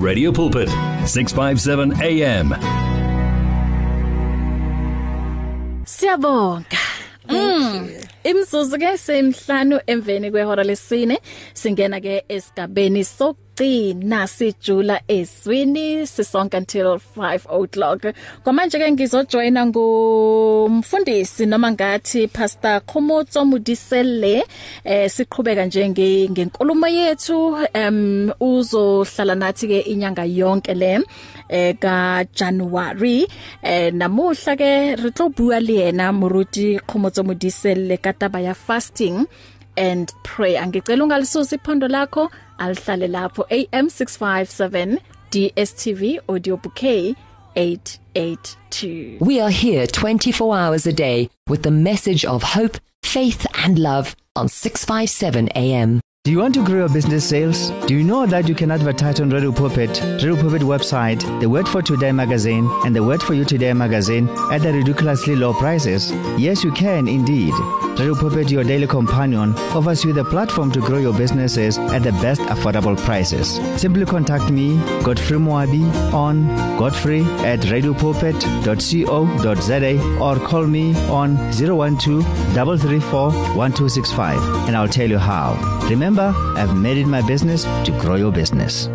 Radio Pulpit 657 AM Siyabonga. Mm. Imzuzu ke semhlanu emveni kwehora lesine singena ke esigabeni sokugcina sijula eswini sisonke until 5 o'clock. Kwamanje ke ngizojoina ngumfundisi noma ngathi Pastor Khomotso Mudisele eh siqhubeka nje ngenkulumo yethu. Em uzohlala nathi ke inyanga yonke le eh ka January eh namuhla ke re tlo bua le yena moruti Khomotso Modisele ka taba ya fasting. And pray. Angicela ungalisusi iphondo lakho alihlale lapho. AM 657 DSTV audio bouquet 882 We are here 24 hours a day with the message of hope, faith and love on 657 AM. Do you want to grow your business sales? Do you know that you can advertise on Radio Pulpit, Radio Pulpit website, the Word for Today magazine, and the Word for You Today magazine at the ridiculously low prices? Yes, you can indeed. Radio Pulpit, your daily companion, offers you the platform to grow your businesses at the best affordable prices. Simply contact me, Godfrey Moabi, on godfrey at radiopulpit.co.za or call me on 012 334 1265 and I'll tell you how. Remember, I've made it my business to grow your business.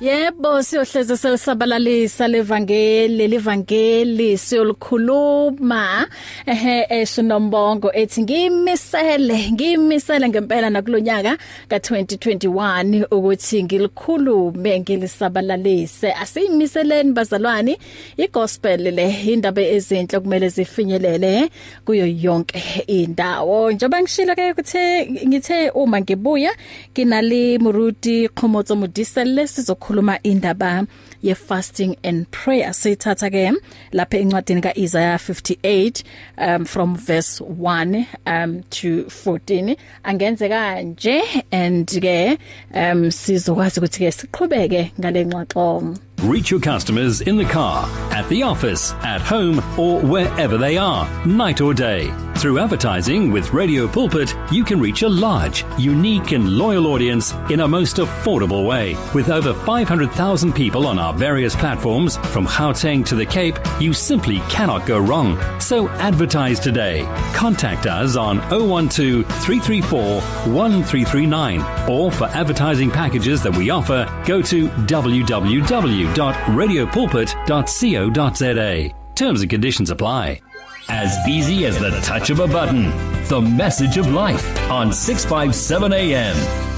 Yebo siyohleze selisabalalisa levangeli levangeli siyolikhuluma. Ehe esinombongo ethi ngimisele ngimisele ngempela nakulonyaka ka2021 ukuthi ngilikhulume ngilisabalalise. Asiyimiseleni bazalwane. Igospel le indaba ezinhle kumele zifinyelele kuyo yonke indawo. Njengoba ngishilo ke kuthe ngithe uma ngibuya kinali Muruti Khomotso Mudisele sizo sizokhuluma indaba ye fasting and prayer. Sithatha ke lapha encwadini kaIsaiah 58 um from verse 1 um to 14 angenze kanje and ke um sizokwazi ukuthi ke siqhubeke ngale ngxoxo Reach your customers in the car, at the office, at home, or wherever they are, night or day. Through advertising with Radio Pulpit, you can reach a large, unique, and loyal audience in a most affordable way. With over 500,000 people on our various platforms, from Gauteng to the Cape, you simply cannot go wrong. So advertise today. Contact us on 012 334 1339, or for advertising packages that we offer, go to www www.radiopulpit.co.za. Terms and conditions apply. As easy as the touch of a button. The message of life on 657 AM.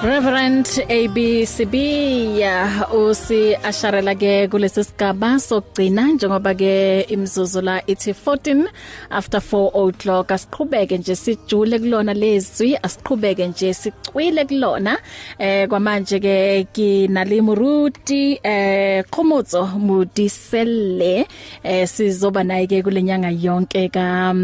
Reverend ABCB ya usi asharela ke kulesi sigaba sokugcina njengoba ke imzuzu la ithi 14 after 4 o'clock. Asiqhubeke nje sijule kulona lezwi asiqhubeke nje sicwile kulona. Eh kwamanje ke kinalimuruti eh Khomotso Mudisele eh sizoba naye ke kulenyanga yonke ka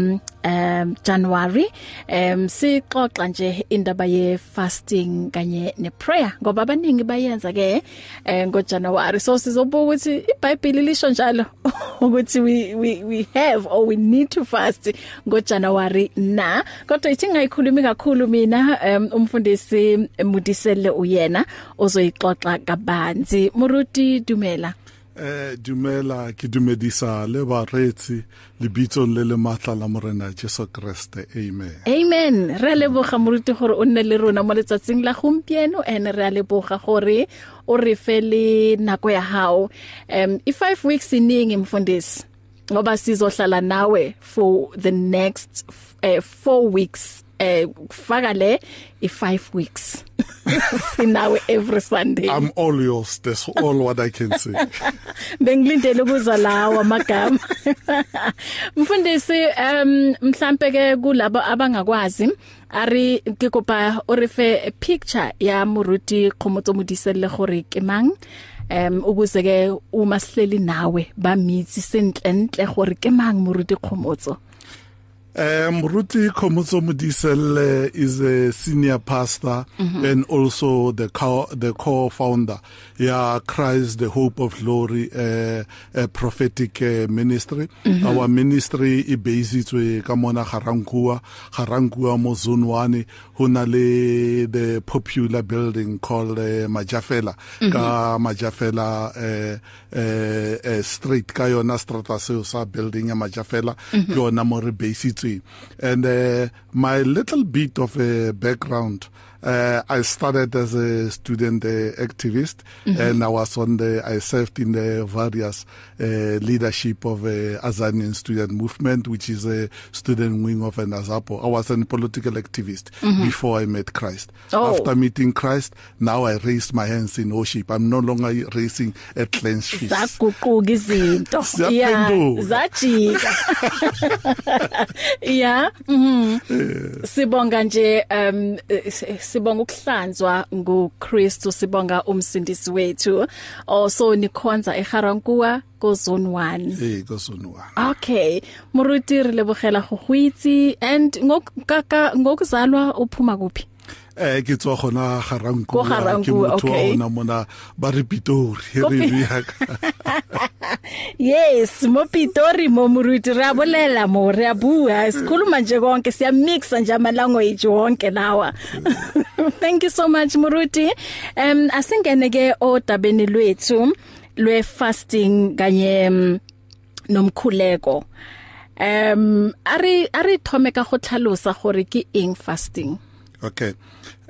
um January. Um sixoxa nje indaba ye fasting kanye ne prayer ngoba abaningi bayenza ke eh ngo January so sizobuka ukuthi iBhayibheli lisho njalo ukuthi we we we have or we need to fast ngo January na. Kodwa ithi ngayikhulumi kakhulu mina um, umfundisi Mudisele uyena ozoyixoxa kabanzi. Muruti Dumela. Eh dumela ke dumedisa le baretsi lebitsong le le matla la morena Jesu Kriste amen. Amen. Re leboga moruti gore o nne le rona mo letsatsing la gompieno ene re a leboga gore o re fe le nako ya hao. Um i 5 weeks iningi mfundisi? Ngoba sizohlala nawe for the next 4 uh, weeks. Eh kufaka le i5 weeks. Sinawe every sunday. I'm all yours. That's all what I can say. Bengilindele ukuzwa lawa amagama Mfundisi um mhlambe ke kulabo abangakwazi ari ke kopa o refe picture ya Muruti Khomotso Modisele gore ke mang? Um ukuze ke uma sihleli nawe ba mitsi sentle ntle gore ke mang Muruti Khomotso? Um Ruti Komotso Modisel is a senior pastor mm -hmm. and also the co the co-founder yeah Christ the Hope of Glory uh, a prophetic uh, ministry mm -hmm. our ministry e basitswe ka mona Garankua Garankua mo zone 1 hona le the popular building called uh, Majafela mm -hmm. ka Majafela uh, uh, uh, street ka yona strata seo sa building ya Majafela mm -hmm. yona mo re basitswe history. And uh, my little bit of a background uh, I started as a student uh, activist, mm-hmm. and I was on the. I served in the various uh, leadership of uh, Azanian student movement, which is a student wing of an Azapo. I was a political activist mm-hmm. before I met Christ. Oh. After meeting Christ, now I raised my hands in worship. I'm no longer raising a clenched fist. Zaguquka izinto. Yeah. Zajika. yeah. Mhm. Sibonga nje um sibonga ukuhlanzwa nguKristu sibonga umsindisi wethu also nikhonza eGarankuwa ko zone 1 eh ko zone 1 okay moruti re lebogela go go itse and ngokaka ngokuzalwa uphuma kuphi? Eh ke tswa gona Garankuwa ke motho wa ona mona ba re Pitori re bua Yes, mo Pitori mo Muruti re abolela mo re abua sikhuluma nje konke siya mixa nje ama language wonke lawa. Thank you so much Muruti. Um asingene ke odabeni lwethu lwe fasting kanye nomkhuleko. Um ari ari thome ka go tlhalosa gore ke eng fasting. Okay.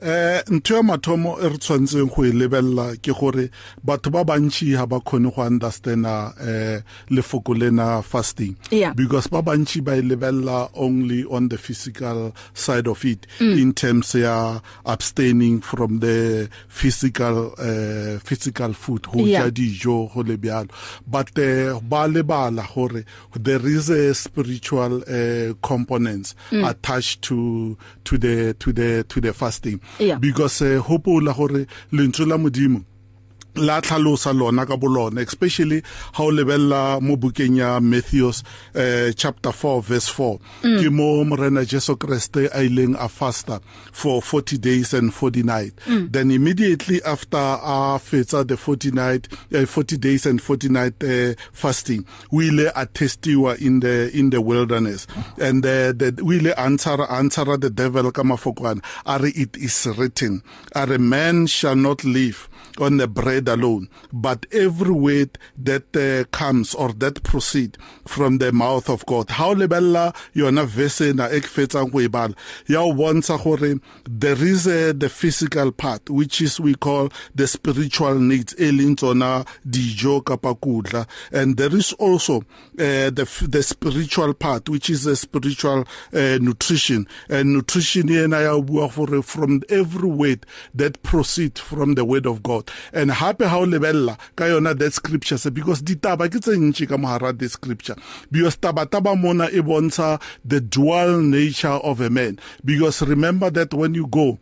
Eh ntho ya mathomo e re tshwantseng go e lebella ke gore batho ba bantši ha ba khone go understanda eh lefoko lena fasting yeah. because ba bantši ba e lebella only on the physical side of it mm. in terms ya abstaining from the physical uh, physical food go ja dijo go le bjalo but uh, ba lebala gore there is a spiritual uh, components mm. attached to to the to the to the fasting. Because uh, hopola gore lentswe la modimo la tlhalosa lona ka bolona especially ha o lebella mo bukeng ya Matthews uh, chapter 4 verse 4 mm. ke mo morena Jesu Kriste a ileng a fasta for 40 days and 40 night mm. then immediately after a fetsa the 40 night uh, 40 days and 40 night uh, fasting we ile a testiwa in the in the wilderness and uh, the we ile answer answer the devil ka mafokwana are it is written are a man shall not live on the bread alone, but every word that uh, comes or that proceed from the mouth of God. How lebella yona verse na ek fetsang go e bala. Ya o bontsha gore there is uh, the physical part which is we call the spiritual needs e leng tsona dijo kapa kudla and there is also uh, the the spiritual part which is the spiritual uh, nutrition and nutrition yena ya bua gore from every word that proceed from the word of God and hape ha o lebella ka yona that scripture se because ditaba ke tse ntši ka mohara the scripture. Because taba taba mona e bontsha the dual nature of a man. Because remember that when you go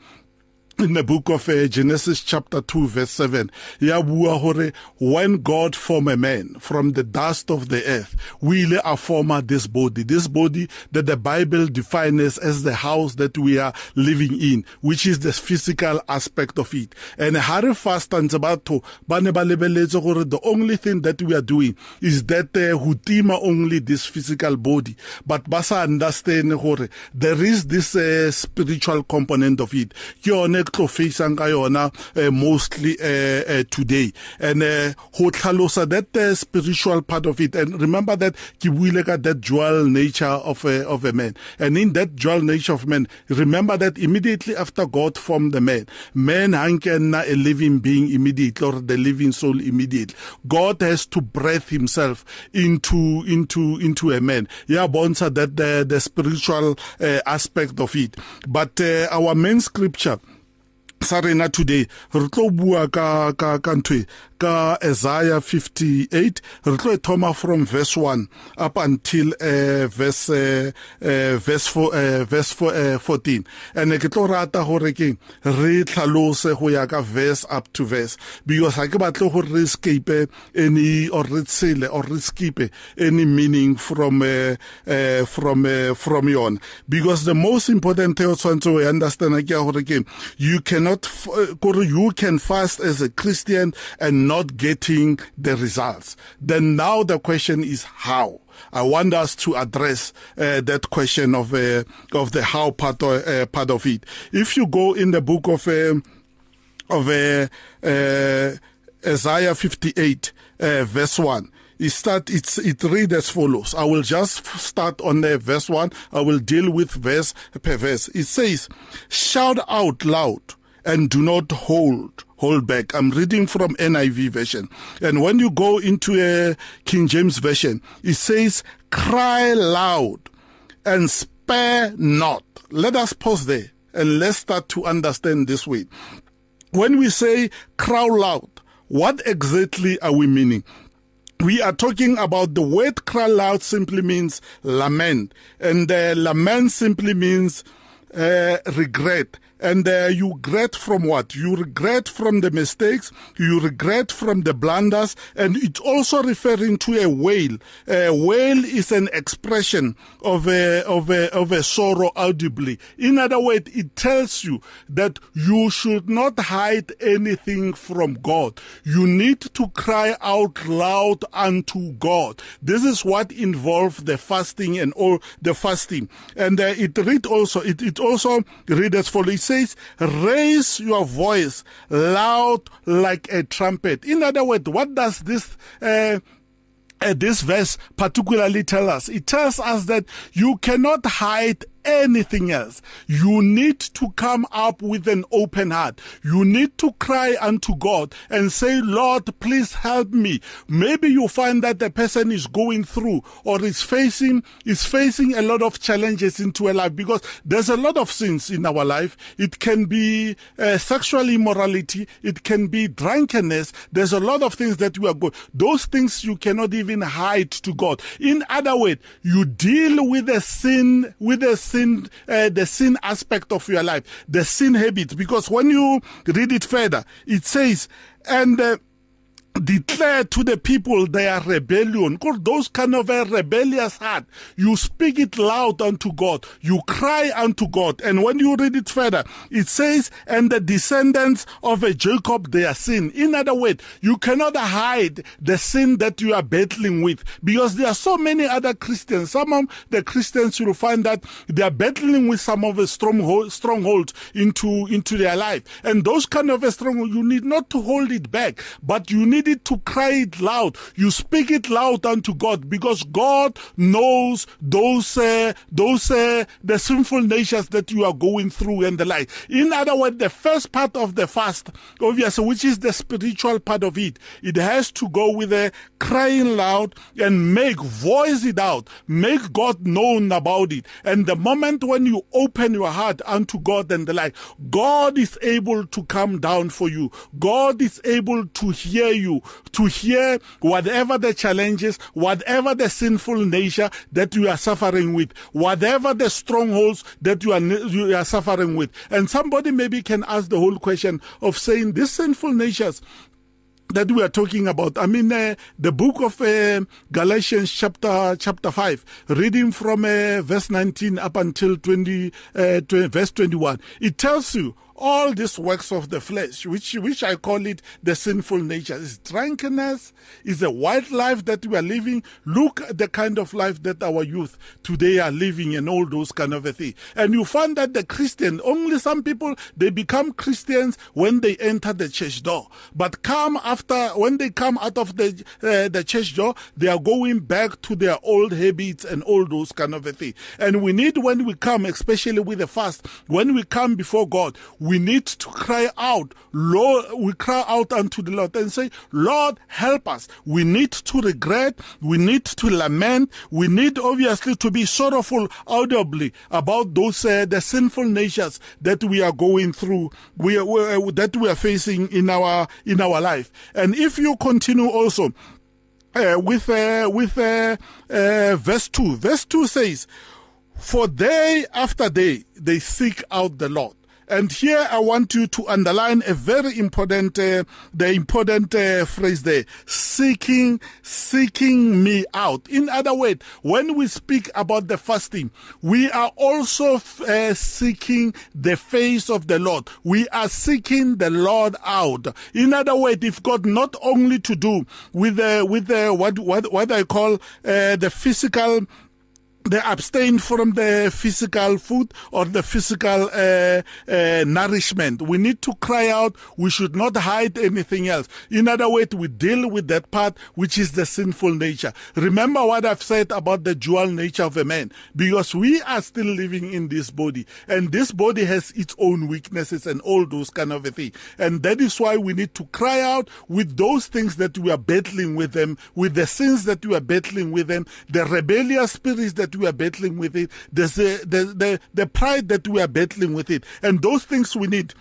in the book of uh, Genesis chapter 2 verse 7 ya bua hore when God formed a man from the dust of the earth will a form this body. This body that the bible defines as the house that we are living in which is the physical aspect of it. And hare fast and batho ba ne ba lebeletse gore the only thing that we are doing is that uh, ho tima only this physical body. But ba sa understand gore there is this uh, spiritual component of it. Ke yone tlo facing ka yona uh, mostly uh, uh, today. And ho tlhalosa that spiritual part of it. And remember that ke buile ka that dual nature of a, of a man. And in that dual nature of man remember that immediately after God formed the man man hankenna a living being immediately or the living soul immediately. God has to breathe himself into into into a man. Ya bontsha that the, the spiritual uh, aspect of it. But uh, our main scripture sa rena today re tlo bua ka ka ka ntwe ka Isaiah 58 re tlo thoma from verse 1 up until uh, verse uh, uh, verse 4 uh, verse 4, uh, 14 and ke tlo rata gore ke re tlhalose go ya ka verse up to verse because ha ke batle gore re escape any or re tsele or re skip any meaning from uh, uh, from uh, from yon because the most important thing o tshwantse o understand ke gore ke you cannot uh, you can fast as a Christian and not getting the results. Then now the question is how. I want us to address uh, that question of uh, of the how part of, uh, part of it. If you go in the book of um, of uh, uh, Isaiah 58 uh, verse 1 it start it's it read as follows. I will just start on the verse 1 i will deal with verse per verse. It says shout out loud and do not hold hold back. I'm reading from NIV version. And when you go into a King James version, it says, cry loud and spare not. Let us pause there and let's start to understand this way. When we say cry loud, what exactly are we meaning? we are talking about the word cry loud simply means lament and uh, lament simply means uh, regret and uh, you regret from what? You regret from the mistakes, you regret from the blunders, and it's also referring to a wail. A wail is an expression of a, of a, of a sorrow audibly. In other words, it tells you that you should not hide anything from God. You need to cry out loud unto God. This is what involves the fasting and all the fasting. And uh, it read also, it, it also read as follows says, raise your voice loud like a trumpet. In other words, what does this uh, uh, this verse particularly tell us? It tells us that you cannot hide anything else. You need to come up with an open heart. You need to cry unto God and say, Lord, please help me. Maybe you find that the person is going through or is facing, is facing a lot of challenges into a life because there's a lot of sins in our life. It can be uh, sexual immorality. It can be drunkenness. There's a lot of things that we are going. Those things you cannot even hide to God. In other words, you deal with the sin, with the sin sin, uh, the sin aspect of your life, the sin habit. Because when you read it further, it says, and uh, declare to the people their rebellion. Because those kind of a rebellious heart, you speak it loud unto God. You cry unto God. And when you read it further, it says, and the descendants of a Jacob their sin. In other words, you cannot hide the sin that you are battling with because there are so many other Christians. Some of the Christians you'll find that they are battling with some of the stronghold, strongholds into, into their life. And those kind of a stronghold, you need not to hold it back, but you need it to cry it loud. You speak it loud unto God because God knows those, uh, those, uh, the sinful natures that you are going through and the like. In other words, the first part of the fast, obviously, which is the spiritual part of it, it has to go with a crying loud and make, voice it out, make God known about it. And the moment when you open your heart unto God and the like, God is able to come down for you. God is able to hear you to hear whatever the challenges, whatever the sinful nature that you are suffering with, whatever the strongholds that you are, you are suffering with. And somebody maybe can ask the whole question of saying these sinful natures that we are talking about. I mean, uh, the book of uh, Galatians, chapter chapter five, reading from uh, verse nineteen up until 20, 20, uh, verse twenty-one. It tells you all these works of the flesh, which, which I call it the sinful nature. Is drunkenness, is a wild life that we are living. Look at the kind of life that our youth today are living and all those kind of a thing. And you find that the Christian, only some people, they become Christians when they enter the church door. But come after, when they come out of the, uh, the church door, they are going back to their old habits and all those kind of a thing. And we need when we come, especially with the fast, when we come before God, we need to cry out lord we cry out unto the lord and say lord help us. We need to regret. We need to lament. We need obviously to be sorrowful audibly about those uh, the sinful natures that we are going through we, we uh, that we are facing in our in our life. And if you continue also uh, with uh, with uh, uh, verse 2 verse 2 says for day after day they seek out the lord. And here I want you to underline a very important, uh, the important uh, phrase there, seeking, seeking me out. In other words, when we speak about the fasting, we are also uh, seeking the face of the Lord. We are seeking the Lord out. In other words, if God not only to do with the, with the, what, what, what I call, uh, the physical they abstain from the physical food or the physical uh, uh, nourishment. We need to cry out. We should not hide anything else. In other words, we deal with that part, which is the sinful nature. Remember what I've said about the dual nature of a man, because we are still living in this body, and this body has its own weaknesses and all those kind of a thing. And that is why we need to cry out with those things that we are battling with them, with the sins that we are battling with them, the rebellious spirits that we are battling with it, there's the, the, the pride that we are battling with it. And those things we need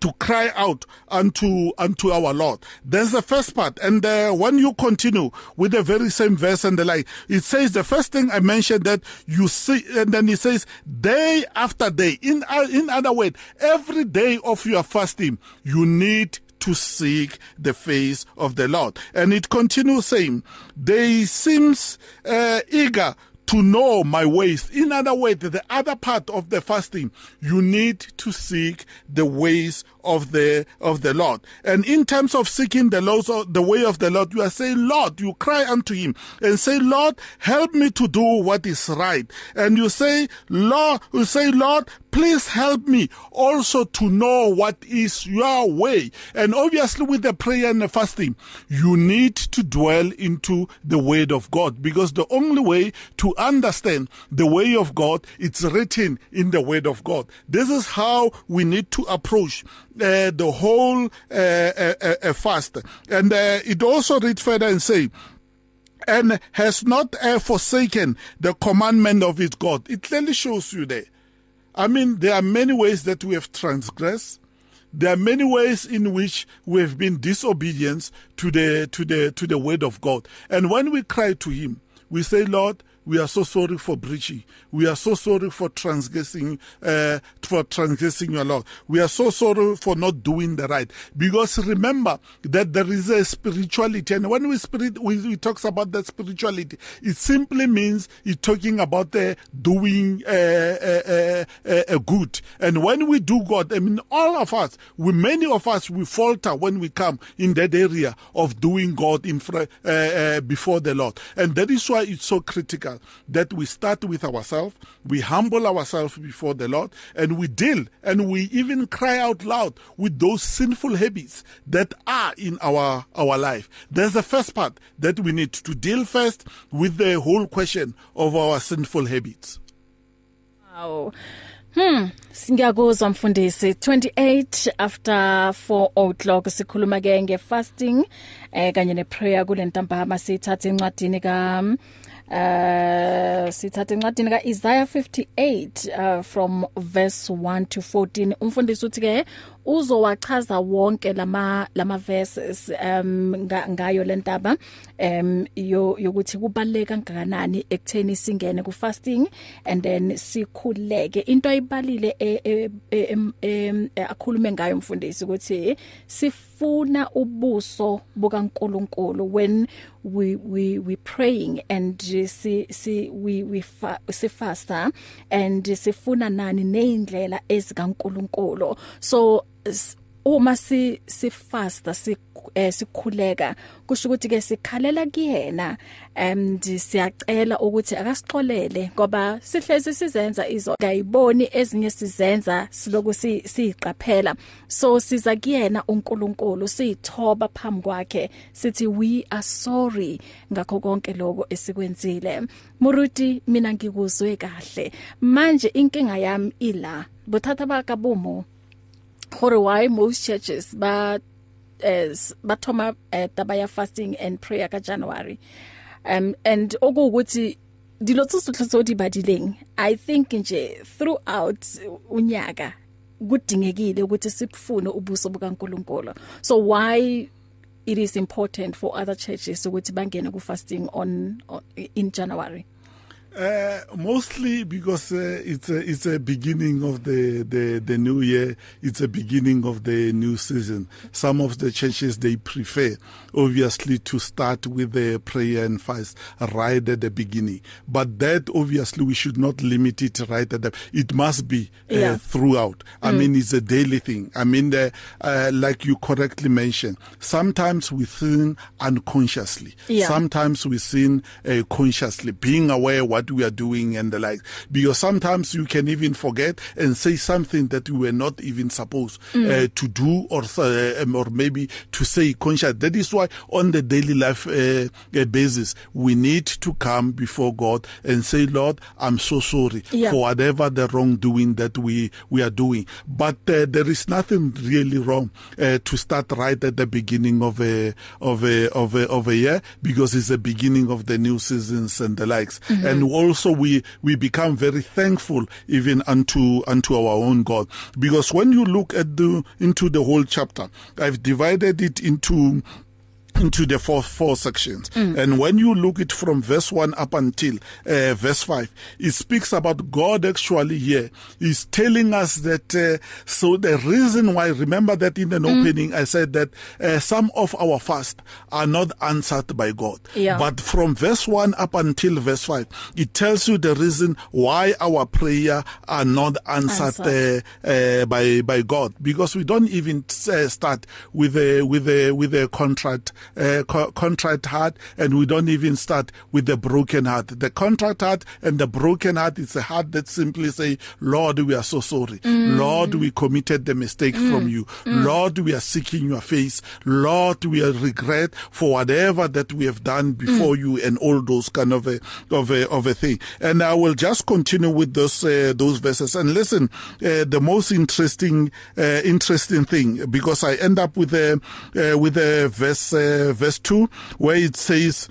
to cry out unto unto our Lord. There's the first part, and uh, when you continue with the very same verse and the like, it says the first thing I mentioned that you see, and then it says day after day. In uh, in other words, every day of your fasting, you need to seek the face of the Lord. And it continues saying, they seems uh, eager to know my ways. In other words, the other part of the fasting, you need to seek the ways of the of the Lord. And in terms of seeking the laws of the way of the Lord, you are saying, Lord, you cry unto him and say, Lord, help me to do what is right. And you say, Lord, you say, Lord, please help me also to know what is your way. And obviously with the prayer and the fasting, you need to dwell into the word of God because the only way to understand the way of God, it's written in the word of God. This is how we need to approach the whole uh, uh fast. And it also read further and say, and has not forsaken the commandment of his God. It clearly shows you there I mean, there are many ways that we have transgressed. There are many ways in which we have been disobedient to the to the to the word of God. And when we cry to Him, we say, Lord, we are so sorry for breaching. We are so sorry for transgressing, uh, for transgressing your law. We are so sorry for not doing the right. Because remember that there is a spirituality, and when we spirit we, we talks about that spirituality, it simply means it's talking about the doing uh, uh, good. And when we do God, I mean, all of us, we many of us, we falter when we come in that area of doing God in before the Lord, and that is why it's so critical that we start with ourselves, we humble ourselves before the Lord, and we deal and we even cry out loud with those sinful habits that are in our, our life. There's the first part that we need to deal first with the whole question of our sinful habits. Wow. Hmm, singiyakuzwa mfundisi 28 after 4 o'clock sikhuluma ke ngefasting eh kanye neprayer kule ntambama sithatha encwadini ka uh sithatha encwadini kaIsaiah 58 uh, from verse 1 to 14 umfundisi uthi ke uzowachaza wonke lama lama verses um ngayo lentaba um yokuthi kubaleka kangakanani ekutheni singene ku fasting and then sikhuleke. Into ayibalile e, e, e, akhulume ngayo umfundisi ukuthi sifuna ubuso bukaNkuluNkulu when we we we praying and si si we we fa, si fasta and sifuna nani neindlela ezikaNkuluNkulu so uma si sifasta si eh, sikhuleka kusho ukuthi ke sikhalela kuyena and siyacela ukuthi akasixolele ngoba sihlezi sizenza izo ngayiboni ezinye sizenza siloku siziqaphela so siza kuyena uNkulunkulu sithoba phambi kwakhe sithi we are sorry ngakho konke lokho esikwenzile. Muruti mina ngikuzwe kahle. Manje inkinga yami ila bothatha bakabumo gore why most churches ba as bathoma uh, taba ya fasting and prayer ka January. Um and okuwukuthi dilo tsotlhe di badileng i think nje throughout unyaka kudingekile ukuthi sibufune ubuso bukaNkuluNkulu. So why it is important for other churches ukuthi bangene ku fasting on, on in January? Uh, mostly because uh, it's a it's a beginning of the, the the new year. It's a beginning of the new season. Some of the churches they prefer, obviously, to start with the prayer and fast right at the beginning. But that obviously we should not limit it right at the. It must be uh, Yeah. throughout. I Mm. mean, it's a daily thing. I mean, the, uh, like you correctly mentioned, sometimes we sin unconsciously. Yeah. Sometimes we sin uh, consciously, being aware what we are doing and the like. Because sometimes you can even forget and say something that you were not even supposed uh, to do or uh, um, or maybe to say conscious. That is why on the daily life uh, uh, basis we need to come before God and say, Lord, I'm so sorry Yeah. for whatever the wrongdoing that we we are doing. But uh, there is nothing really wrong uh, to start right at the beginning of a of a of a of a year because it's the beginning of the new seasons and the likes. Mm-hmm. And also we we become very thankful even unto unto our own God. Because when you look at the into the whole chapter, I've divided it into into the four four sections mm. and when you look it from verse 1 up until uh, verse 5 it speaks about god actually here is telling us that uh, so the reason why remember that in an mm. opening i said that uh, some of our fast are not answered by god Yeah. but from verse 1 up until verse 5 it tells you the reason why our prayer are not answered, Answered. Uh, uh, by by god because we don't even uh, start with a with a with a contract uh, co- contrite heart and we don't even start with the broken heart the contrite heart and the broken heart is a heart that simply say lord we are so sorry mm. lord we committed the mistake mm. from you mm. lord we are seeking your face lord we are regret for whatever that we have done before mm. you and all those kind of a of a of a thing and i will just continue with those uh, those verses and listen uh, the most interesting uh, interesting thing because i end up with a uh, with a verse uh, verse 2 where it says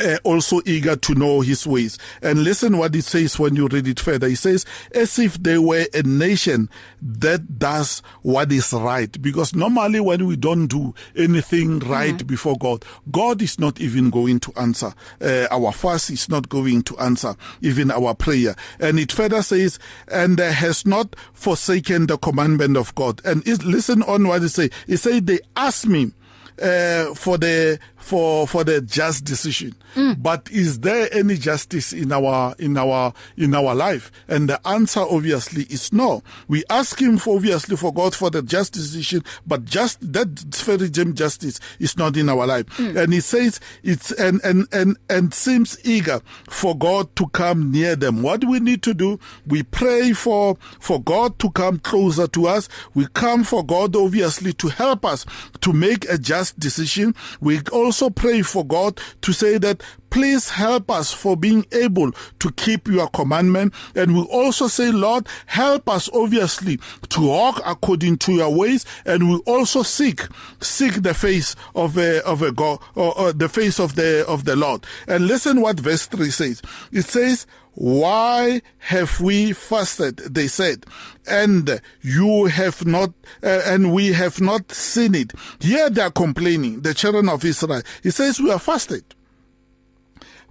uh, also eager to know his ways. And listen what it says when you read it further. It says, as if they were a nation that does what is right. Because normally when we don't do anything right mm-hmm. before God, God is not even going to answer. Uh, our fast is not going to answer even our prayer. And it further says, and uh, has not forsaken the commandment of God. And it, listen on what it says. It says, they asked me, uh, for the for for the just decision. Mm. but is there any justice in our in our in our life? And the answer obviously is no. We ask him for obviously for god for the just decision but just that very justice is not in our life. Mm. and he says it's and and and and seems eager for god to come near them. What we need to do we pray for for god to come closer to us. We come for god obviously to help us to make a just decision. We also pray for God to say that please help us for being able to keep your commandment. And we also say lord help us obviously to walk according to your ways. And we also seek seek the face of a of a god or, or the face of the of the lord. And listen what verse 3 says. It says why have we fasted? They said and you have not uh, and we have not seen it. Here they are complaining the children of israel. He says we are fasted.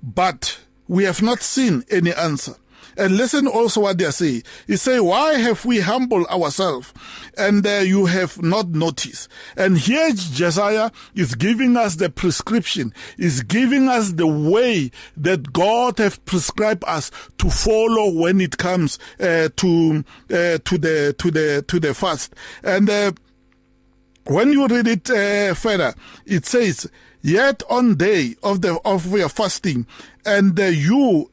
But we have not seen any answer and listen also what they saying. He say, why have we humbled ourselves and uh, you have not noticed? And here Josiah is giving us the prescription, is giving us the way that God have prescribed us to follow when it comes uh, to uh, to the to the to the fast. And uh, when you read it uh, further, it says, "Yet on day of the of your fasting, and uh, you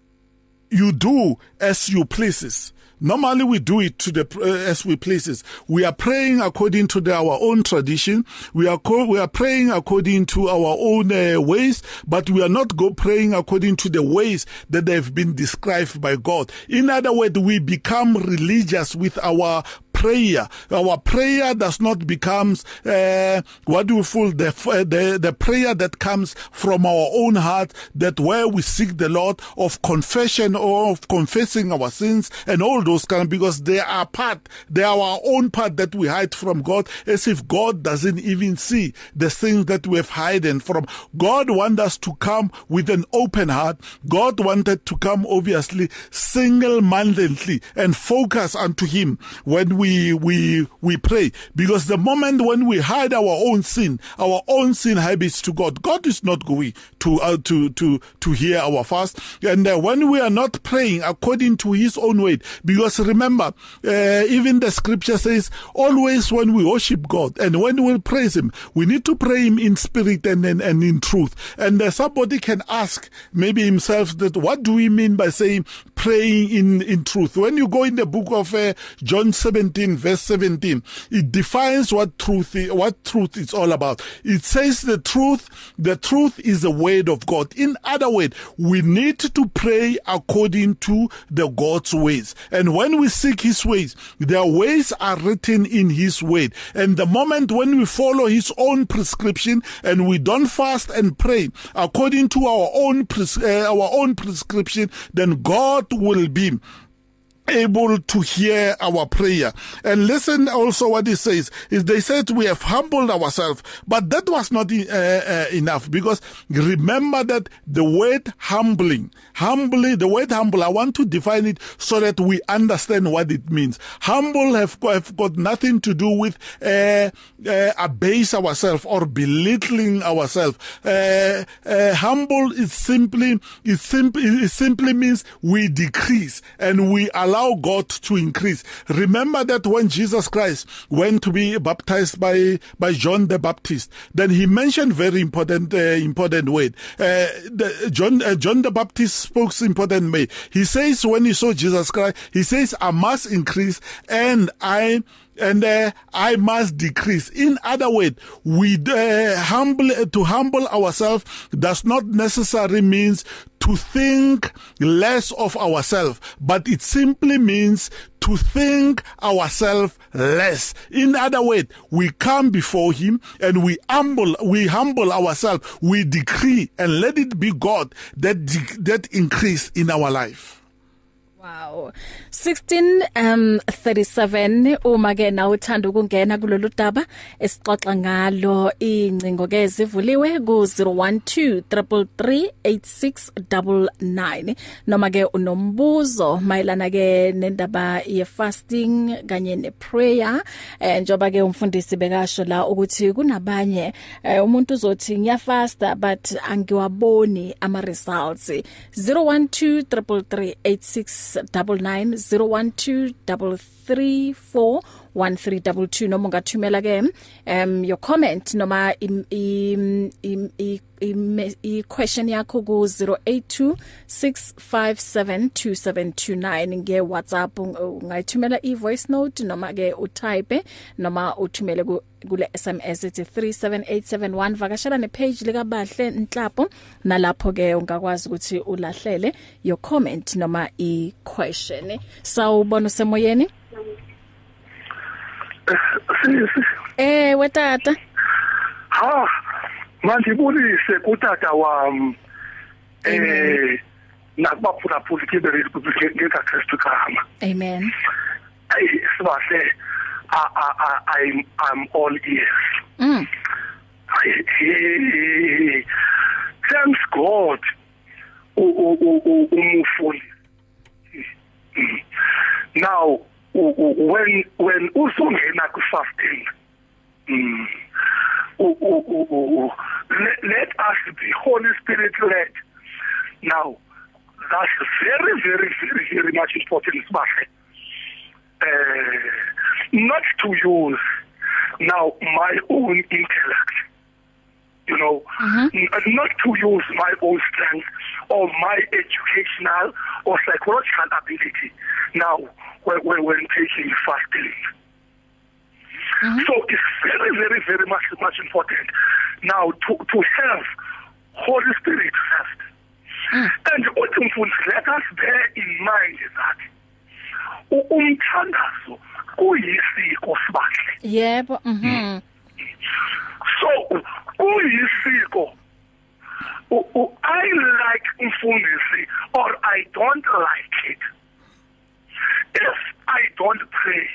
you do as you pleases." Normally we do it to the uh, as we pleases. We are praying according to the, our own tradition. We are co- we are praying according to our own uh, ways, but we are not go praying according to the ways that have been described by God. In other words, we become religious with our prayer. Our prayer does not becomes uh, what do we feel the, the the prayer that comes from our own heart that where we seek the Lord of confession or of confessing our sins and all those kind because they are part they are our own part that we hide from God as if God doesn't even see the things that we have hidden from. God wants us to come with an open heart. God wanted to come obviously single-mindedly and focus unto him. When we we we pray. Because the moment when we hide our own sin our own sin habits to God God is not going to uh, to to to hear our fast. And uh, when we are not praying according to his own way because remember uh, even the scripture says always when we worship God and when we praise him we need to pray him in spirit and and, and in truth. And uh, somebody can ask maybe himself that what do we mean by saying praying in in truth? When you go in the book of uh, John 17 verse 17 it defines what truth is, what truth is all about. It says the truth the truth is the word of God. In other words we need to pray according to the God's ways. And when we seek his ways their ways are written in his word. And the moment when we follow his own prescription and we don't fast and pray according to our own pres- uh, our own prescription then God will be able to hear our prayer. And listen also what he says is they said we have humbled ourselves, but that was not uh, uh, enough because remember that the word humbling, humbly, the word humble, I want to define it so that we understand what it means. Humble have, have got nothing to do with uh, abase ourselves or belittling ourselves. Humble is simply, it simply, it simply means we decrease and we allow allow God to increase. Remember that when Jesus Christ went to be baptized by, by John the Baptist, then he mentioned very important, uh, important word. Uh, the, John, uh, John the Baptist spoke important way. He says when he saw Jesus Christ, he says, I must increase and I and uh, I must decrease. In other words, we uh, humble to humble ourselves does not necessarily means to think less of ourselves, but it simply means to think ourselves less. In other words, we come before Him and we humble, we humble ourselves, we decree, and let it be God that that increase in our life. Wow. 16 um 37 uma ke na uthanda ukungena kulolu daba esixoxa ngalo incingo ke zivuliwe ku 0123338699 noma ke unombuzo mayelana ke nendaba ye fasting kanye ne prayer eh njoba ke umfundisi bekasho la ukuthi kunabanye eh, umuntu uzothi ngiyafasta but angiwaboni ama results 01233386 089123341322 noma ungathumela ke um your comment noma i i i question yakho ku 0826572729 nge WhatsApp ungayithumela i voice note noma ke utype noma uthumele ku kule SMS ethi 37871 vakashela ne page lika Bahle Nhlapo nalapho ke ungakwazi ukuthi ulahlele your comment noma i question sawubona semoyeni Eh wetata Ha mandibulise kutata wami eh nakubaphula phula kibere ngeka Kristu kama Amen. Ay sibahle I I I'm I'm all ears. Mm. Thanks God umufuli Now when when usongena ku fasting mm let, let us be holy spirit led. Now that's very very very very much important sibahle uh not to use now my own intellect. You know uh-huh. not to use my own strength or my educational or psychological ability now when, when, when taking fasting Mm-hmm. So it's very, very, very much, much important now to, to have Holy Spirit first. Mm. And ultimately, let us bear in mind that umthandazo kuyisiko sibahle yebo mhm so kuyisiko I like mfundisi or I don't like it. If I don't pray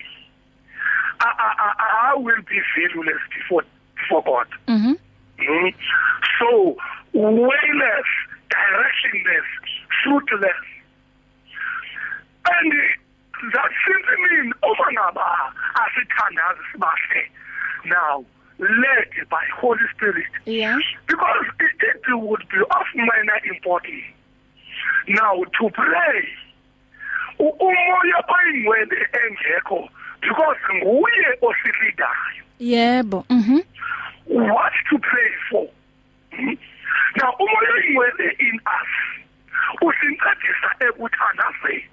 I, I, I, I will be valueless before before God. Mhm Mm. So, wayless, directionless, fruitless. And that simply means uma ngaba asithandazi sibahle. Now led by Holy Spirit yeah because it, it would be of minor importance now to pray umoya oyingcwele engekho because nguye osilidayo yebo mhm what to pray for. Hmm? Now umoya oyingcwele in us usincedisa ekuthandazeni.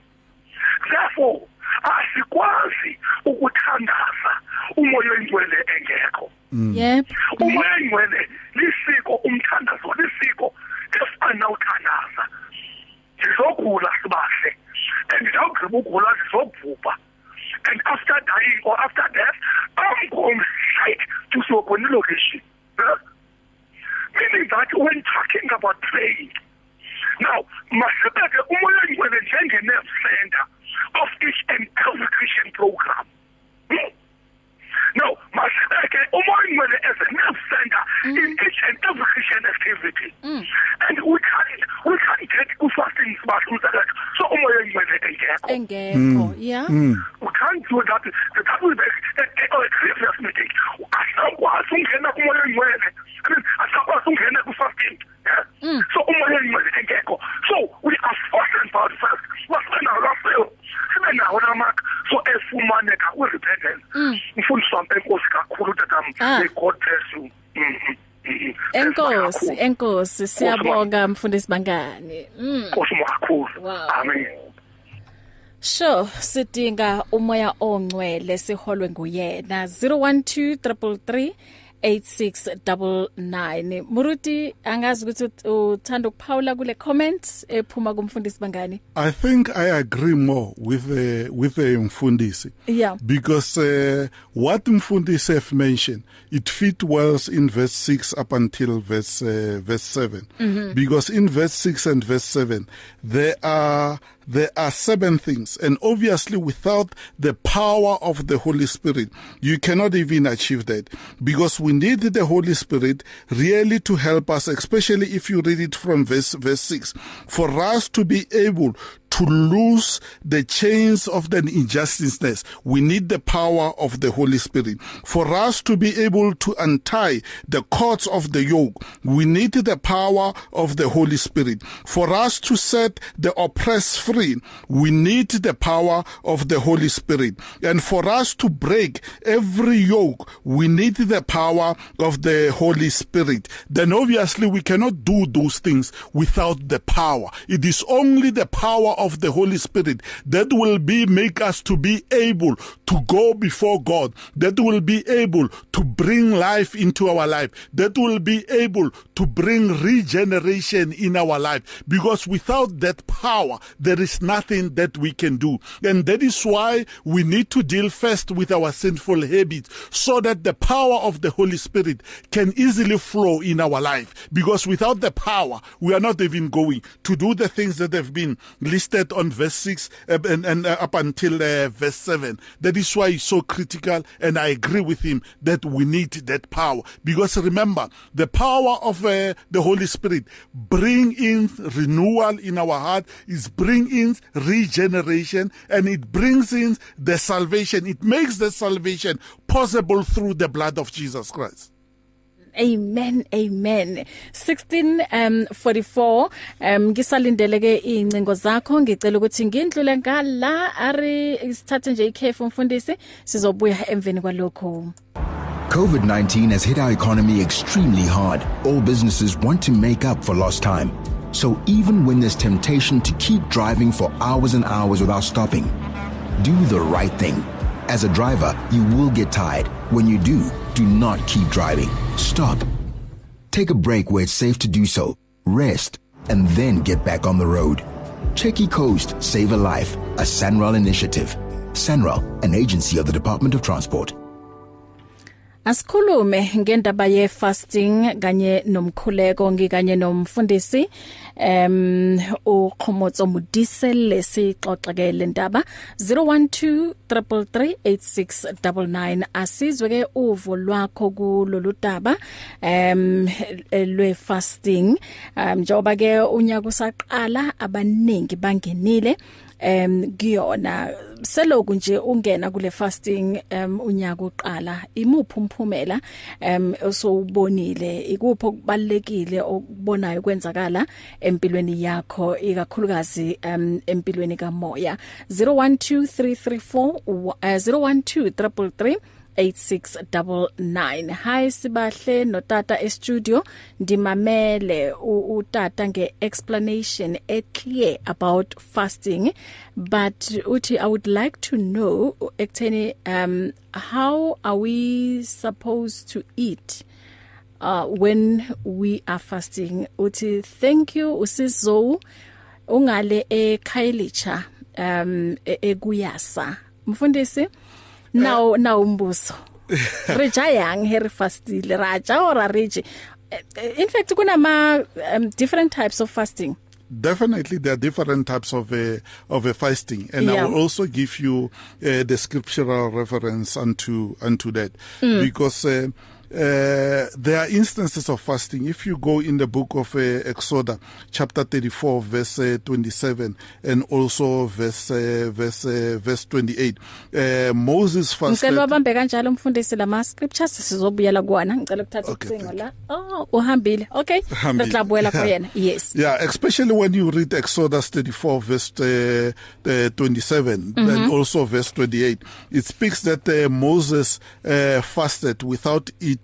Therefore asikwazi ukuthandaza umoya oyingcwele engekho. Yebo Umoya oyingcwele lisiko umthandazo lisiko esifanawuthandaza. Sizogula sibahle. And zawugqiba ukugula sizobhubha. And after dying or after death, I'm going straight to Sokoni location. Huh? Meaning that when talking about praying, now, masibeke umoya oyingcwele njenge-nerve center of each and every Christian program. Hmm? No, masibeke umoya oyingcwele as a nerve center in each and every Christian activity. And we can't, we can't get fasting sibahle umsebenzi. So umoya oyingcwele engekho. engekho yeah We can't do that. That will be a, a grievous mistake. Asakwazi ungena kumoya oyingcwele. I mean, asakwazi ungena ku-fasting. Yeah? So umoya oyingcwele engekho. So we are forced about first. Masibe nawo lafeo. Sibe nawo lamakha. So efumaneka kwi-repentance. Mfundisi wami enkosi kakhulu tatam. Ah. May God bless you. Mhm. Mhm. enkosi Kakhulu. enkosi siyabonga mfundisi bangani mm Nkosi kakhulu. Wow. Amen. Sure, sidinga umoya ongcwele siholwe nguyena 012333 8699 Muruti angazi ukuthi ut- uthanda ukuphawula kule comment ephuma kumfundisi bangani I think I agree more with the with the Mfundisi. Yeah. Because uh, what Mfundisi have mentioned, it fit well in verse 6 up until verse uh, verse 7. Mm-hmm. Because in verse 6 and verse 7 there are there are seven things and obviously without the power of the Holy Spirit you cannot even achieve that. Because we need the Holy Spirit really to help us especially if you read it from verse verse 6 for us to be able to loose the chains of the injusticeness, we need the power of the Holy Spirit. For us to be able to untie the cords of the yoke, we need the power of the Holy Spirit. For us to set the oppressed free, we need the power of the Holy Spirit. And for us to break every yoke, we need the power of the Holy Spirit. Then obviously we cannot do those things without the power. It is only the power of the Holy Spirit that will be make us to be able to go before God, that will be able to bring life into our life, that will be able to bring regeneration in our life. Because without that power, there is nothing that we can do. And that is why we need to deal first with our sinful habits so that the power of the Holy Spirit can easily flow in our life. Because without the power, we are not even going to do the things that have been listed on verse 6 uh, and, and uh, up until uh, verse 7. That is why it's so critical. And I agree with him that we need that power. Because remember, the power of the Holy Spirit bring in renewal in our heart, is bring in regeneration, and it brings in the salvation. It makes the salvation possible through the blood of Jesus Christ. Amen amen 16 um 44 um ngisalindele ke incingo zakho ngicela ukuthi ngindlule ngala ari isithathe nje ikhefu mfundisi sizobuya emveni kwalokho COVID 19 has hit our economy extremely hard. All businesses want to make up for lost time. So even when there's temptation to keep driving for hours and hours without stopping, do the right thing. As a driver, you will get tired. When you do, do not keep driving. Stop. Take a break where it's safe to do so. Rest and then get back on the road. Checky Coast Save a Life, a Sanral initiative. Sanral, an agency of the Department of Transport. Asikhulume ngendaba ye fasting kanye nomkhuleko ngikanye nomfundisi em uqhomotso mudise lesixoxa ke lendaba 0123338699 asizwe ke uvo lwakho kulolu daba em lwe fasting njoba ke unyaka usaqala abaningi bangenile. Em kuyona. Seloku nje ungena kule fasting um unyaka uqala imuphi umphumela um osowubonile? Ikuphi okubalekile okubonayo kwenzakala empilweni yakho ikakhulukazi um empilweni kamoya? 012334 uh, 012333 8699 hi sibahle notata e studio ndimamele utata nge explanation e clear about fasting. But uthi i would like to know ekutheni um how are we supposed to eat uh when we are fasting? Uthi thank you usizo ungale eKhayelitsha um ekuyasa. Mfundisi? Now now umbuso re ja yang he re fastile ra ja ora reje in fact kunama um, different types of fasting Definitely, there are different types of a of a fasting, and Yeah. I will also give you uh, the scriptural reference unto unto that Mm. because. Uh, uh, there are instances of fasting. If you go in the book of uh, Exodus, chapter 34, verse uh, 27, and also verse uh, verse uh, verse 28, uh, Moses fasted. ngicela wabambe kanjalo umfundisi lama scriptures sizobuyela kuona ngicela ukuthatha Okay, ucingo la. Oh uhambile. Okay ngicabuyela kuyena. Yes. Yeah, especially when you read Exodus 34 verse uh, uh, 27 Mm-hmm. then also verse 28 it speaks that uh, Moses uh, fasted without eating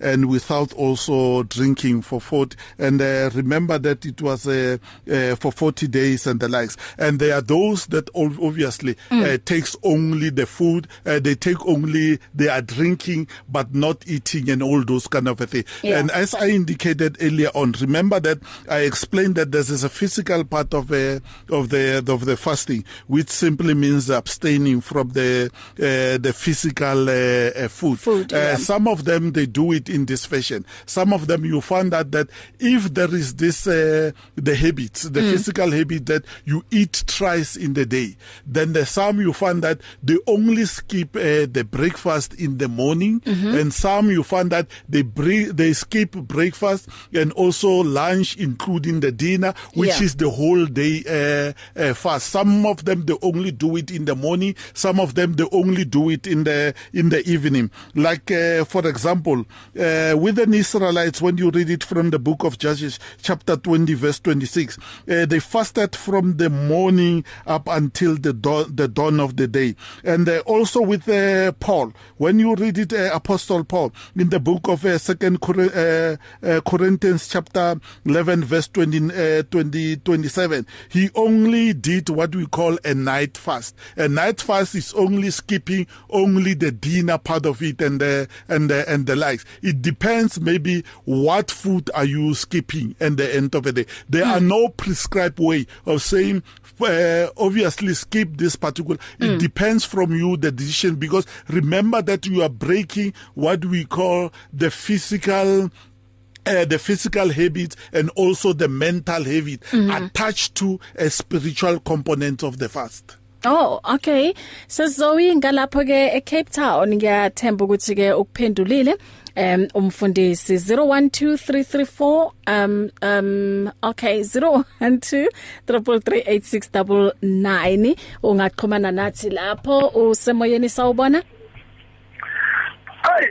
and without also drinking for 40 and uh, remember that it was uh, uh, for 40 days and the likes and there are those that ob- obviously Mm. uh, takes only the food uh, they take only they are drinking but not eating and all those kind of a thing Yeah. and as I indicated earlier on, remember that I explained that there is a physical part of uh, of the of the fasting, which simply means abstaining from the uh, the physical uh, uh, food. Food, uh, yeah. Some of them they do it in this fashion. Some of them you find out that if there is this uh, the habit, the Mm. physical habit that you eat thrice in the day, then there's some you find that they only skip uh, the breakfast in the morning, Mm-hmm. and some you find that they bre- they skip breakfast and also lunch, including the dinner, which Yeah. is the whole day uh, uh, fast. Some of them they only do it in the morning. Some of them they only do it in the in the evening. Like uh, for example, uh, with the Israelites, when you read it from the book of Judges, chapter 20, verse 26, uh, they fasted from the morning up until the dawn, the dawn of the day. And uh, also with uh, Paul, when you read it, uh, Apostle Paul, in the book of uh, Second Cor- uh, uh, Corinthians, chapter 11, verse 20, uh, 20, 27, he only did what we call a night fast. A night fast is only skipping only the dinner part of it and the and the and the likes. It depends maybe what food are you skipping at the end of the day. There are no prescribed way of saying uh, obviously skip this particular. It depends from you the decision because remember that you are breaking what we call the physical uh, the physical habit and also the mental habit attached to a spiritual component of the fast. Oh okay. Sezoyi ngalapho ke e Cape Town ngiyathemba ukuthi ke ukuphendulile um umfundisi 012334 um um okay 0123338699 ungaxhumana nathi lapho usemoyeni sawubona? Hayi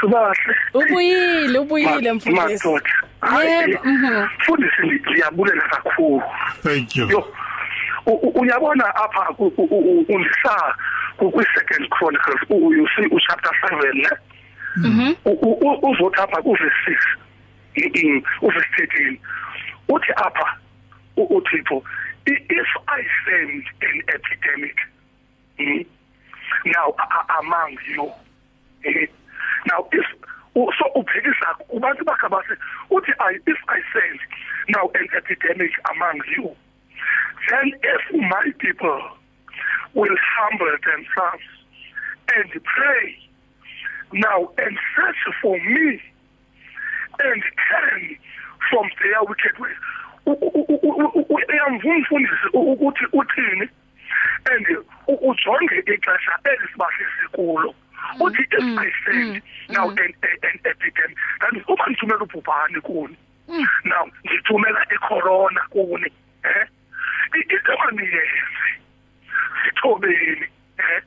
sibahle. Ubuyile ubuyile mfundisi. yebo mhm. mfundisi ngiyabulela kakhulu. Thank you. yo uyabona apha ku- u- u- undisa kwi second chronicles you see u chapter 7 ne? U- uzothi apha ku verse 6 in- in u verse 13 uthi apha u- uthixo "I- if i send an epidemic mm, now among you eh, now if so ubhekisa kubantu bakhe base uthi i if i send now an epidemic among you then if my people will humble themselves and pray now and search for me and turn from their wicked ways uyamvumfundisi ukuthi uthini? And ujonge ixesha elisibasisi kulo. Uthi if i send now and and epidemic that is uma ngithumela ubhubhane kuni. Now ngithumela icorona kuni eh? Into maniyenze sithobeni eh?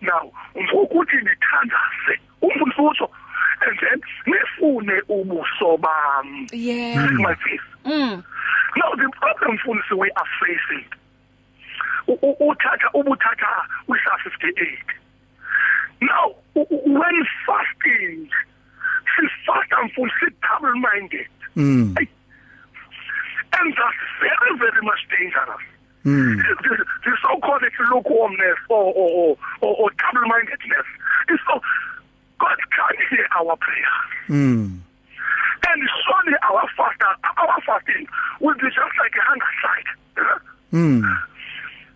Now ngokuthi nithandaze umfundisi utho and then nifune ubuso bami yeah. My face mm. Now the problem mfundisi we are facing uthatha ubuthatha usa 58 now when fasting si fast mfundisi double minded mm. And that's very very much dangerous Mm. the, the so-called lukewarmness or, or, or, or double-mindedness is so God can hear our prayers. Mm. And surely our fast, our fasting will be just like a hunger strike. Mm.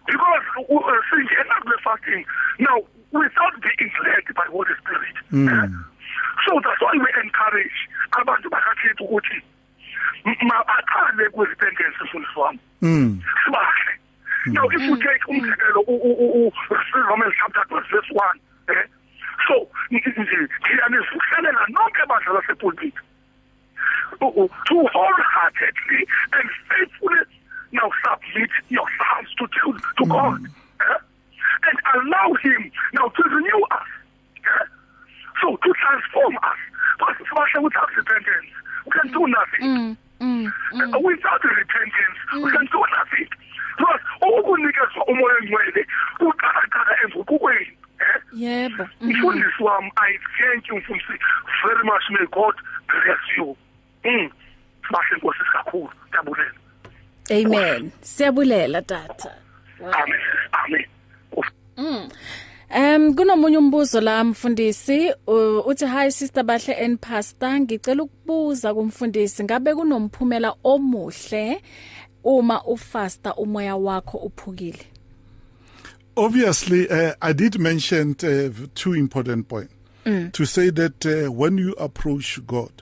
because uh, singena kule fasting now without being led by Holy Spirit. Mm. Uh, so that's why we encourage abantu bakakhetha ukuthi maqale ku repentance mfundisi wami. Mm. sibahle now if you take umzekelo Romans chapter 12 verse 1 eh so ngiyanifukselela nonke badlala sepulpit to wholeheartedly and faithfully now submit yourselves to to, to God eh? and allow him now to renew us eh? so to transform us but sibahle without repentance we can do nothing mm mm. Uh, without repentance we can do nothing because ukunikezwa umoya ongcwele uqala emvukukweni eh? Yebo mhm. mfundisi wami i thank you mfundisi very much. May god bless you. Mm. Bahle nkosi kakhulu tabulela amen. Siyabulela tata. Amen. Amen. Um kunomunye umbuzo la mfundisi uthi hi sister bahle and pastor ngicela ukubuza kumfundisi ngabe kunomphumela omuhle uma ufasta umoya wakho uphukile Obviously, uh, I did mention uh, two important points. To say that uh, when you approach God,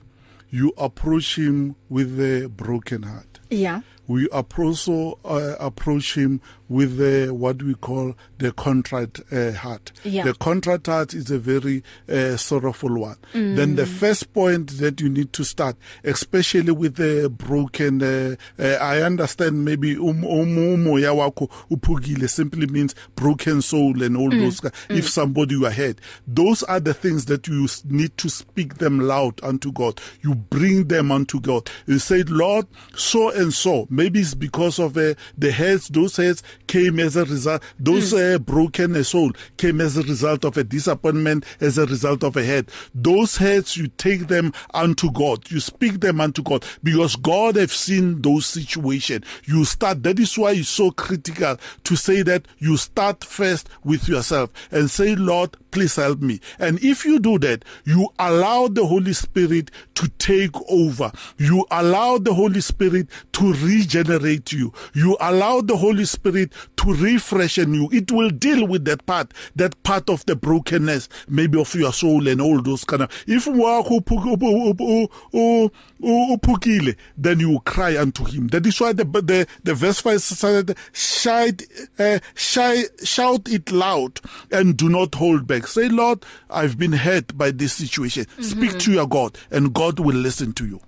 you approach Him with a broken heart. yeah We approach, uh, approach Him with uh, what we call the contrite uh, heart. Yeah. The contrite heart is a very uh, sorrowful one. Then the first point that you need to start, especially with the broken, uh, uh, I understand maybe um, um, umoya wako upugile simply means broken soul and all those. ki- If somebody were hurt, those are the things that you need to speak them loud unto God. You bring them unto God. You say, Lord, so and so. Maybe it's because of uh, the heads. Those heads came as a result. Those uh, broken soul came as a result of a disappointment, as a result of a head. Those heads, you take them unto God. You speak them unto God because God have seen those situations. You start. That is why it's so critical to say that you start first with yourself and say, Lord, please help me. And if you do that, you allow the Holy Spirit to take over. You allow the Holy Spirit to regenerate you. You allow the Holy Spirit to refreshen you. It will deal with that part, that part of the brokenness, maybe of your soul and all those kind of. If wakho uphu- uphu- uphu- uphu- uphu- uphukile, then you will cry unto him. That is why the the, the verse five said, shout, uh, shout, shout it loud and do not hold back. Say, Lord, I've been hurt by this situation. Speak to your God, and God will listen to you.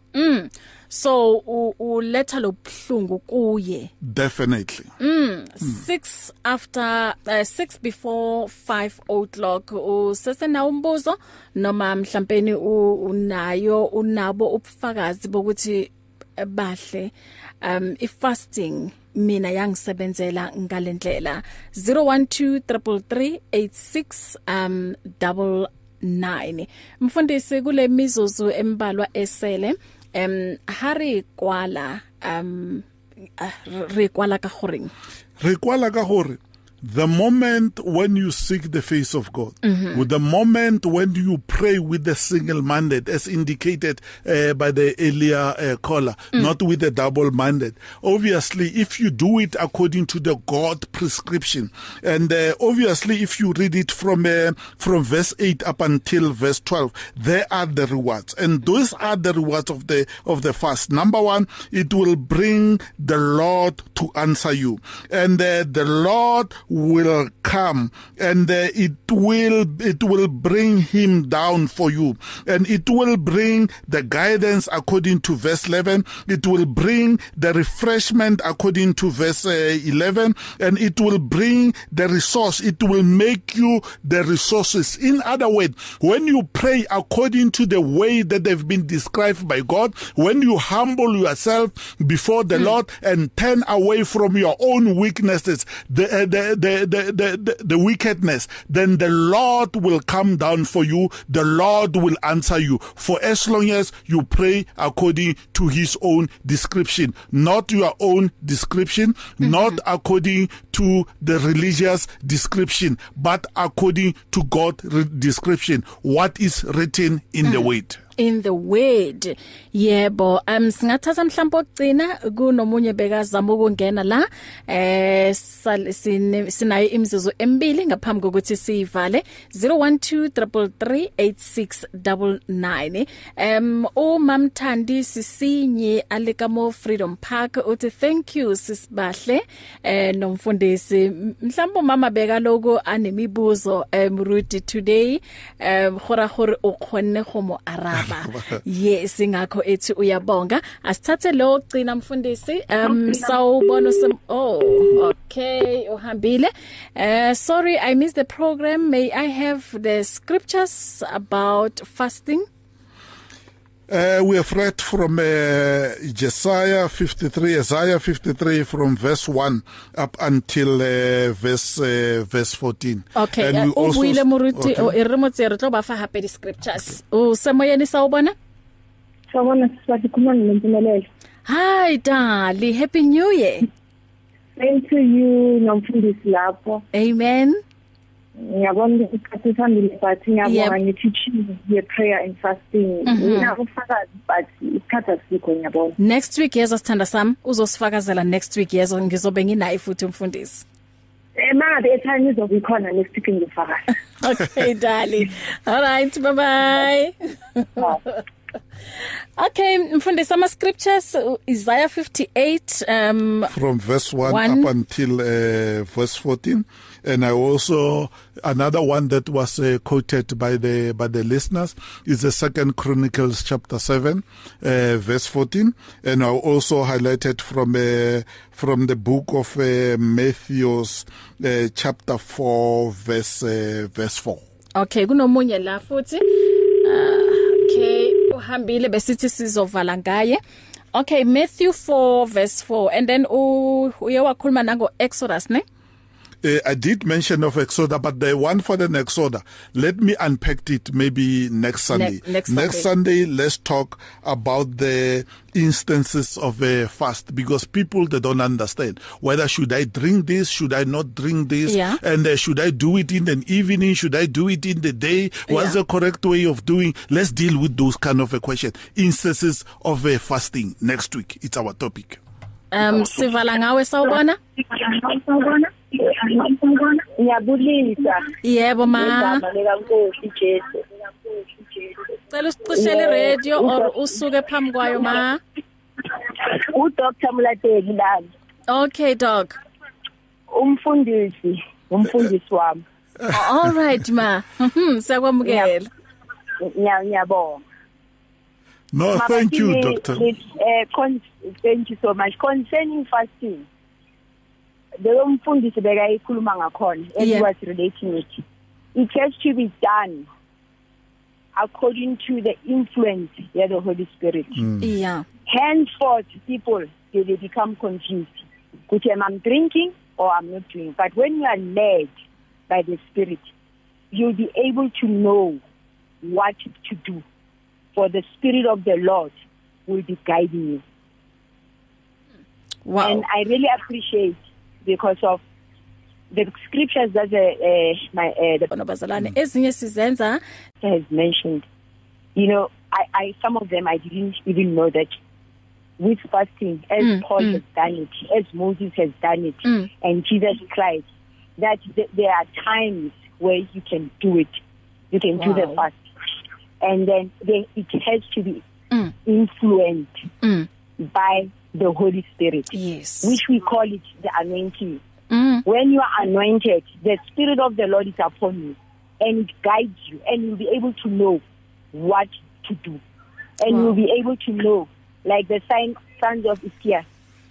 So uletha lobhlungu kuye. Definitely. 6 after uh, 6 before 5 o'clock. Usesena umbuzo noma mhlawumbe unayo unabo ubufakazi bokuthi eh, bahle um i fasting mina yangisebenzela ngalendlela. 01233386 um double 9 mfundisi kule mizuzu embalwa esele em hari kwala um ah, re kwala ka goreng? Re kwala ka gore the moment when you seek the face of God, mm-hmm. with the moment when you pray with the single mandate, as indicated uh, by the earlier uh, caller, mm. not with the double mandate. Obviously, if you do it according to the God prescription, and uh, obviously, if you read it from uh, from verse eight up until verse twelve, there are the rewards, and those are the rewards of the of the fast. Number one, it will bring the Lord to answer you, and uh, the Lord will come and uh, it will it will bring him down for you. And it will bring the guidance according to verse 11 it will bring the refreshment according to verse uh, 11 and it will bring the resource. It will make you the resources. In other words when you pray according to the way that they've been described by God when you humble yourself before the mm. Lord and turn away from your own weaknesses the, uh, the, the, the, the, the wickedness, then the Lord will come down for you. The Lord will answer you. For as long as you pray according to his own description, not your own description, mm-hmm. not according to the religious description, but according to God's description, what is written in mm. the word. In the word yebo um singathatha mhlawumbe ogcina kunomunye bekazama ukungena la eh sinayo imizuzu emibili ngaphambi kokuthi sivale 0123338699 um umamthandi sisinye alikamo freedom park uthi thank you sisibahle eh nomfundisi mhlawumbe mama beka lokho anemibuzo um Rudy today. Um khora khore o khonne go mo araba. Baba yes ingakho ethi uyabonga. Asithathe lo ogcina mfundisi um sawubona oh okay uhambile. Uh sorry i missed the program. May i have the scriptures about fasting? Uh, we have read from uh, Jesaja 53, Isaiah 53 from verse 1 up until uh, verse uh, verse 14. Okay, and uh, we also buile moruti o e re motse re tlo ba fa hape di scriptures. O semoyeni sa o bona? Sawona siswathi khona nempumelelo. Hi Dali, happy new year. Thank you nomfundisi lapho. Amen. Ngiyabona isikhathi sihambile but ngiyabonga ngi-teaching ye-prayer and fasting. Mhm. mina ufakazi but isikhathi asikho ngiyabona next week yeza sithanda sami. Uzosifakazela next week yezo ngizobe nginaye futhi umfundisi. Um mangabe ethanye izobe ikhona next week ngifakazi okay darling. All right bye bye. Okay mfundisi ama scriptures Isaiah 58 um from verse 1 One. up until uh, verse 14 and I also another one that was uh, quoted by the by the listeners is the second chronicles chapter 7 uh, verse 14 and I also highlighted from uh, from the book of uh, Matthew's uh, chapter 4 verse uh, verse 4 Okay kunomunye la futhi. Uh, okay uhambile besithi sizovala ngaye. Okay Matthew 4 verse 4 and then uye wakhuluma nango Exodus ne? Uh, I did mention of Exoda, but the one for the next Exoda, let me unpack it maybe next Sunday. Ne- next next Sunday. Sunday, let's talk about the instances of a fast because people they don't understand whether should I drink this, should I not drink this, Yeah. and uh, should I do it in an evening, should I do it in the day? What's Yeah. the correct way of doing? Let's deal with those kind of a question. Instances of a fasting next week. It's our topic. um sivala ngawe sawubona ngiyabulisa. Yebo ma. Igama likankosi jesu. Cela usicishele radio or usuke phambi kwayo ma. Udr. Mulateli lami Okay dog umfundisi umfundisi wami. All right ma. Mhm siyakwamukela. Ngiya- ngiyabonga. No, thank you, doctor. con- thank you so much. Concerning fasting. Leyo mfundisi bekayikhuluma ngakhona and Yeah. he was relating it. It has to be done according to the influence of the holy spirit. Yeah. Henceforth people they, they become confused. Ukuthi am I drinking or I'm not drinking? But when you are led by the spirit you'll be able to know what to do. For the spirit of the Lord will be guiding you. Wow. And I really appreciate because of the scriptures that uh, uh, my uh, the bonobazalwane ezinye sizenza has mentioned you know I I some of them I didn't even know that with fasting as mm, Paul mm. has done it as Moses has done it mm. and Jesus Christ that th there are times where you can do it you can wow. do the fast and then they, it has to be mm. influenced mm. by the Holy Spirit yes which we call it the anointing mm. when you are anointed the spirit of the Lord is upon you and it guides you and you'll be able to know what to do and wow. you'll be able to know like the sign sons of Ischia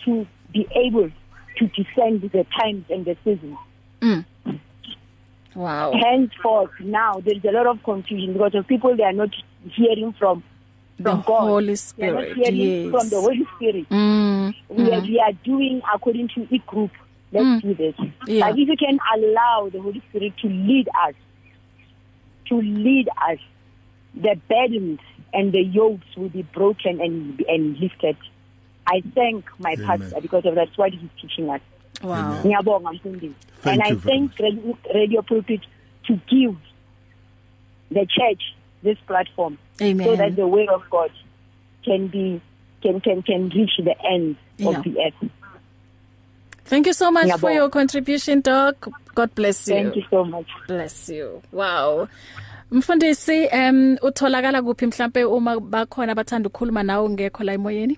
to be able to discern the times and the seasons mm. wow henceforth now there is a lot of confusion because of people they are not hearing from from the God. Holy Spirit. Yes. from the Holy Spirit. Mm, We, mm. are, we are doing according to a group. Let's Mm. do this. Yeah. Like if you can allow the Holy Spirit to lead us, to lead us, the burdens and the yokes will be broken and and lifted. I thank my Amen. pastor because of that's what he's teaching us. Wow. Ngiyabonga mfundisi. And I thank Radio, Radio Pulpit to give the church this platform Amen. so that the word of God can be can can can reach the end Yeah. of the earth. Thank you so much Ngiyabonga. for your contribution doc. God bless you. Thank you so much. Bless you. Wow. Mfundisi em utholakala kuphi mhlambe uma bakhona abathanda ukukhuluma nawe ungekho la emoyeni?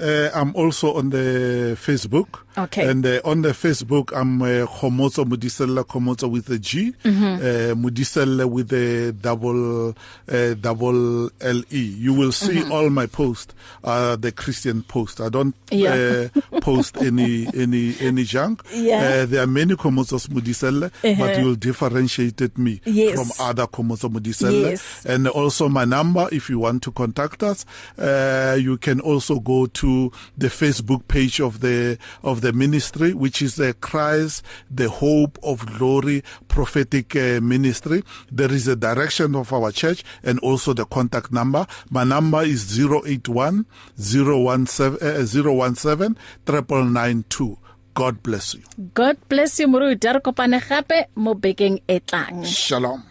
Uh, I'm also on the Facebook. Okay. And uh, on the Facebook, I'm uh, Khomotso Mudisela Khomotso with a G. Mm-hmm. Uh, Mudisela with a double uh, double L E. You will see Mm-hmm. all my posts are the Christian post. I don't Yeah. uh, post any any any junk. Yeah. Uh, there are many Khomotsos Mudisela, Uh-huh. but you'll differentiate me Yes. from other Khomotso Mudisela. Yes. And also my number, if you want to contact us, uh, you can also go to the Facebook page of the of the ministry, which is uh, Christ, the Hope of Glory Prophetic uh, Ministry. There is a direction of our church and also the contact number. My number is 081 017 uh, 017 992. God bless you. God bless you Moruti. Re kopane gape mo bekeng e tlang. Shalom.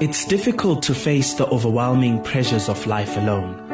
It's difficult to face the overwhelming pressures of life alone.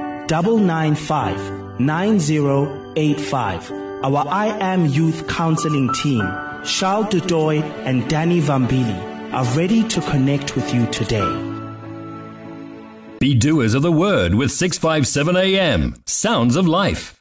995 9085. Our I Am Youth Counseling team, Charles Dudoy and Danny Vambili, are ready to connect with you today. Be doers of the word with 657 AM. Sounds of life.